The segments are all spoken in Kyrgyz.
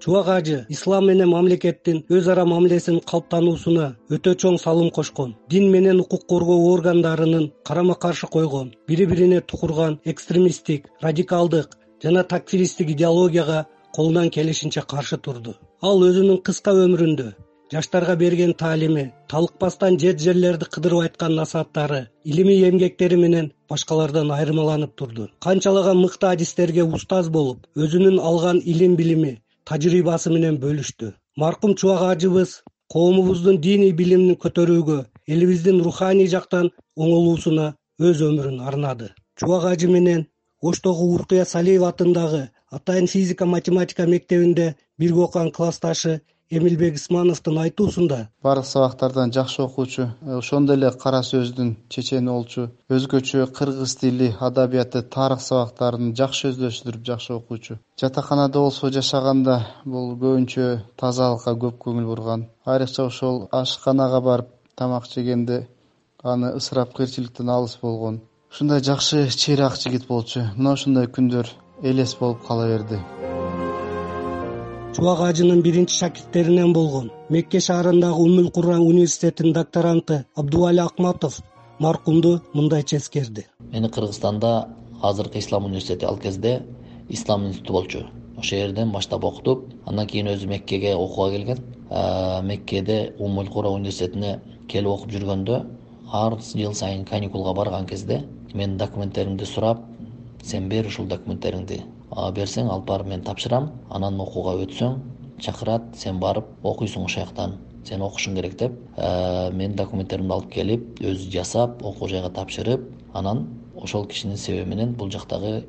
чубак ажы ислам менен мамлекеттин өз ара мамилесинин калыптануусуна өтө чоң салым кошкон. Дин менен укук коргоо органдарынын карама каршы койгон бири бирине тукурган экстремисттик радикалдык жана такфиристтик идеологияга колунан келишинче каршы турду. Ал өзүнүн кыска өмүрүндө жаштарга берген таалими талыкпастан жер жерлерди кыдырып айткан насааттары илимий эмгектери менен башкалардан айырмаланып турду. Канчалаган мыкты адистерге устаз болуп өзүнүн алган илим билими тажрыйбасы менен бөлүштү. Маркум чубак ажыбыз коомубуздун диний билимин көтөрүүгө элибиздин руханий жактан оңолуусуна өз өмүрүн арнады. Чубак ажы менен оштогу уркуя салиева атындагы атайын физика математика мектебинде бирге окуган классташы эмилбек исмановдун айтуусунда баардык сабактардан жакшы окуучу э, ошондой эле кара сөздүн чечени болчу өзгөчө кыргыз тили адабияты тарых сабактарын жакшы өздөштүрүп жакшы окуучу. Жатаканада болсо жашаганда бул көбүнчө тазалыкка көп көңүл бурган. Айрыкча ошол ашканага барып тамак жегенде аны ысырап кыйырчылыктан алыс болгон. Ушундай жакшы чыйраак жигит болчу. Мына ушундай күндөр элес болуп кала берди чубак ажынын биринчи шакирттеринен болгон. Мекке шаарындагы умул кура университетинин докторанты абдубали акматов маркумду мындайча эскерди. Мени кыргызстанда азыркы ислам университети ал кезде ислам институту болчу. Ошол жерден баштап окутуп андан кийин өзү меккеге окууга келген. Меккеде умул кура университетине келип окуп жүргөндө ар жыл сайын каникулга барган кезде менин документтеримди сурап сен бер ушул документтериңди берсең алып барып мен тапшырам анан окууга өтсөң чакырат сен барып окуйсуң ошол жактан сен окушуң керек деп. Э, менин документтеримди алып келип өзү жасап окуу жайга тапшырып анан ошол кишинин себеби менен бул жактагы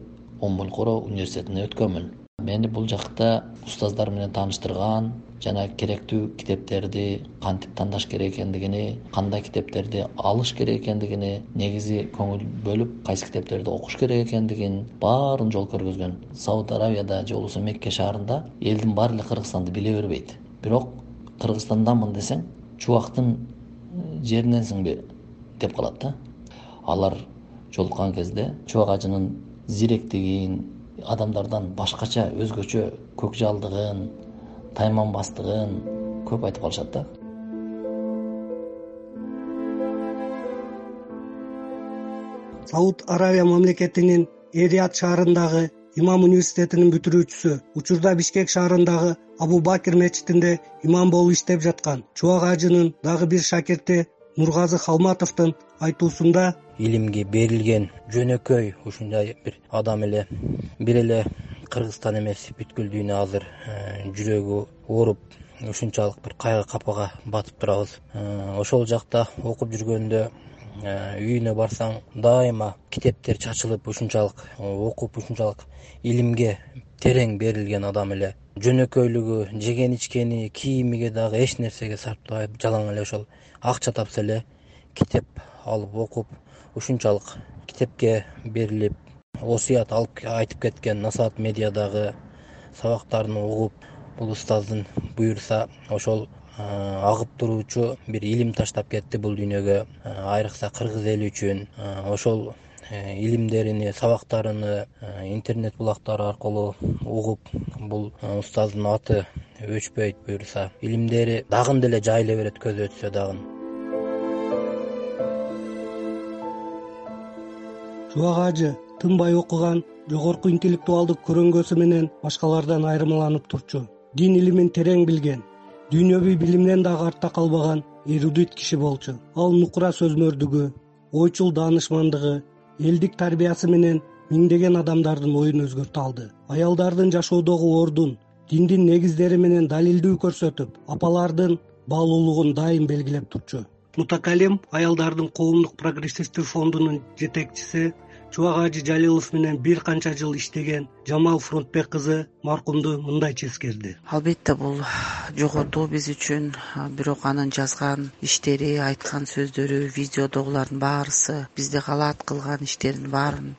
кура университетине өткөнмүн мени бул жакта устаздар менен тааныштырган жана керектүү китептерди кантип тандаш керек экендигини кандай китептерди алыш керек экендигини негизи көңүл бөлүп кайсы китептерди окуш керек экендигин баарын жол көргөзгөн. Сауд аравияда же болбосо мекке шаарында элдин баары эле кыргызстанды биле бербейт. Бирок кыргызстандамын десең чубактын жериненсиңби деп калат да. Алар жолуккан кезде чубак ажынын зиректигин адамдардан башкача өзгөчө көкжалдыгын тайманбастыгын көп айтып калышат да. Сауд аравия мамлекетинин эрият шаарындагы имам университетинин бүтүрүүчүсү учурда бишкек шаарындагы абу бакир мечитинде имам болуп иштеп жаткан чубак ажынын дагы бир шакирти нургазы халматовдун айтуусунда илимге берилген жөнөкөй ушундай бир адам эле бир эле кыргызстан эмес бүткүл дүйнө азыр э, жүрөгү ооруп ушунчалык бир кайгы капага батып турабыз. Э, ошол жакта окуп жүргөндө э, үйүнө барсаң дайыма китептер чачылып ушунчалык окуп ушунчалык илимге терең берилген адам эле. Жөнөкөйлүгү жеген ичкени кийимиге дагы эч нерсеге сарптабай жалаң эле ошол акча тапса эле китеп алып окуп ушунчалык китепке берилип осуят алып айтып кеткен насаат медиадагы сабактарын угуп бул устаздын буюрса ошол агып туруучу бир илим таштап кетти бул дүйнөгө. Айрыкса кыргыз эли үчүн ошол э, илимдерини сабактарыны интернет булактары аркылуу угуп бул устаздын аты өчпөйт буюрса илимдери дагы деле жайыла берет көзү өтсө дагы. Чубак ажы тынбай окуган жогорку интеллектуалдык көрөңгөсү менен башкалардан айырмаланып турчу. Дин илимин терең билген дүйнөвүй билимден дагы артта калбаган эрудит киши болчу. Ал нукура сөзмөрдүгү ойчул даанышмандыгы элдик тарбиясы менен миңдеген адамдардын оюн өзгөртө алды. Аялдардын жашоодогу ордун диндин негиздери менен далилдүү көрсөтүп апалардын баалуулугун дайым белгилеп турчу. Мутакалим аялдардын коомдук прогрессивдүү фондунун жетекчиси чубак ажы жалилов менен бир канча жыл иштеген жамал фронтбек кызы маркумду мындайча эскерди. Албетте бул жоготуу биз үчүн бирок анын жазган иштери айткан сөздөрү видеодогулардын баарысы бизде калаат кылган иштердин баарын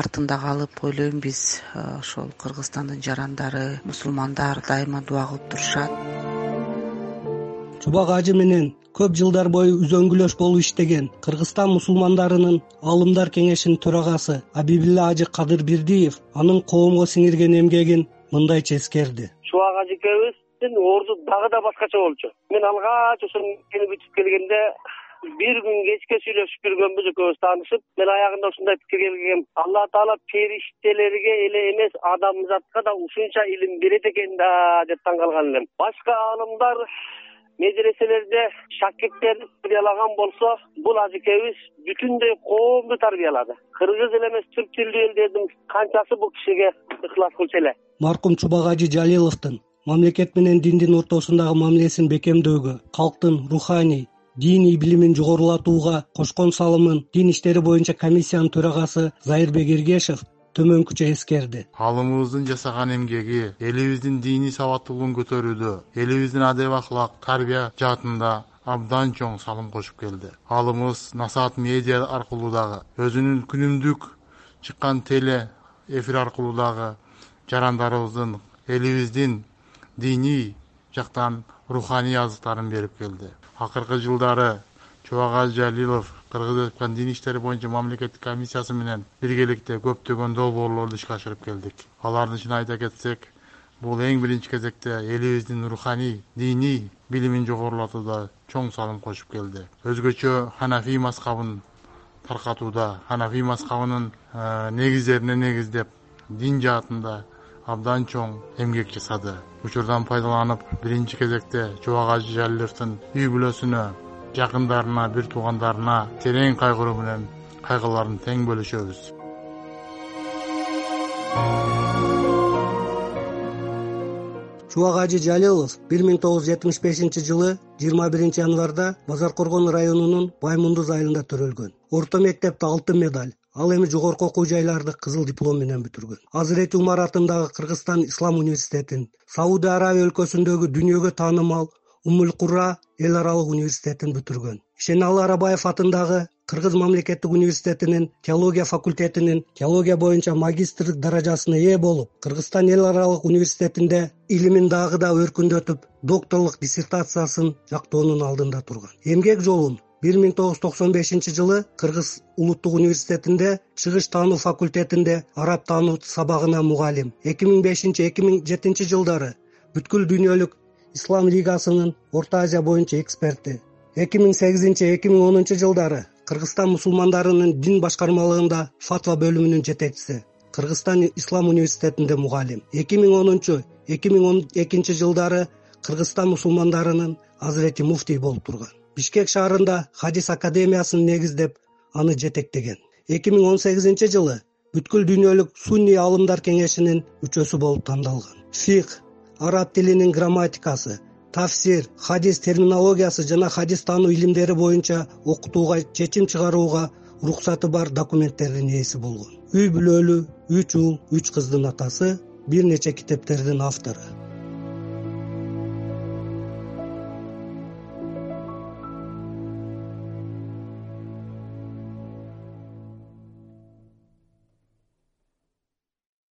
артында калып ойлойм биз ошол кыргызстандын жарандары мусулмандар дайыма дуа кылып турушат. Чубак ажы менен көп жылдар бою үзөңгүлөш болуп иштеген кыргызстан мусулмандарынын аалымдар кеңешинин төрагасы абибилла ажы кадырбердиев анын коомго сиңирген эмгегин мындайча эскерди. Чубак ажекебиздин орду дагы да башкача болчу. Мен алгач ошол бүтүп келгенде бир күн кечке сүйлөшүп жүргөнбүз экөөбүз таанышып мен аягында ушундай пикирге келгем. Алла таала периштелерге эле эмес адамзатка да ушунча илим берет экен да деп таң калган элем. Башка аалымдар медреселерде шакирттерди тарбиялаган болсо бул ажекебиз бүтүндөй коомду тарбиялады. Кыргыз эле эмес түрк тилдүү элдердин канчасы бул кишиге ыхлас кылчу эле. Маркум чубак ажи жалиловдун мамлекет менен диндин ортосундагы мамилесин бекемдөөгө калктын руханий диний билимин жогорулатууга кошкон салымын дин иштери боюнча комиссиянын төрагасы зайырбек эргешев төмөнкүчө эскерди. Аалымыбыздын жасаган эмгеги элибиздин диний сабаттуулугун көтөрүүдө элибиздин адеп аклак тарбия жаатында абдан чоң салым кошуп келди. Аалымыбыз насаат медиа аркылуу дагы өзүнүн күнүмдүк чыккан теле эфир аркылуу дагы жарандарыбыздын элибиздин диний жактан руханий азыктарын берип келди. Акыркы жылдары чубак жалилов кыргыз республикасынын дин иштери боюнча мамлекеттик комиссиясы менен биргеликте көптөгөн долбоорлорду ишке ашырып келдик. Алардын ичине айта кетсек бул эң биринчи кезекте элибиздин руханий диний билимин жогорулатууда чоң салым кошуп келди. Өзгөчө ханафий мазхабын таркатууда ханафий мазхабынын э, негиздерине негиздеп дин жаатында абдан чоң эмгек жасады. Учурдан пайдаланып биринчи кезекте чубак ажы жалиловдун үй бүлөсүнө жакындарына бир туугандарына терең кайгыруу менен кайгыларын тең бөлүшөбүз. Чубак ажи жалилов бир миң тогуз жүз жетимиш бешинчи жылы жыйырма биринчи январда базар коргон районунун баймундуз айылында төрөлгөн. Орто мектепти алтын медаль ал эми жогорку окуу жайларды кызыл диплом менен бүтүргөн. Азырети умар атындагы кыргызстан ислам университетин саудия аравия өлкөсүндөгү дүйнөгө таанымал умулкура эл аралык университетин бүтүргөн. Ишене арабаев атындагы кыргыз мамлекеттик университетинин теология факультетинин теология боюнча магистрдик даражасына ээ болуп кыргызстан эл аралык университетинде илимин дагы да өркүндөтүп докторлук диссертациясын жактоонун алдында турган. Эмгек жолун бир миң тогуз жүз токсон бешинчи жылы кыргыз улуттук университетинде чыгыш таануу факультетинде араб таануу сабагына мугалим. Эки миң бешинчи эки миң жетинчи жылдары бүткүл дүйнөлүк ислам лигасынын орто азия боюнча эксперти. Эки миң сегизинчи эки миң онунчу жылдары кыргызстан мусулмандарынын дин башкармалыгында фатва бөлүмүнүн жетекчиси кыргызстан ислам университетинде мугалим. Эки миң онунчу эки миң он экинчи жылдары кыргызстан мусулмандарынын азырети муфтий болуп турган. Бишкек шаарында хадис академиясын негиздеп аны жетектеген. Эки миң он сегизинчи жылы бүткүл дүйнөлүк сунний аалымдар кеңешинин мүчөсү болуп тандалган. Фик араб тилинин грамматикасы тафсир хадис терминологиясы жана хадис таануу илимдери боюнча окутууга чечим чыгарууга уруксаты бар документтердин ээси болгон. Үй бүлөлүү үч уул үч кыздын атасы бир нече китептердин автору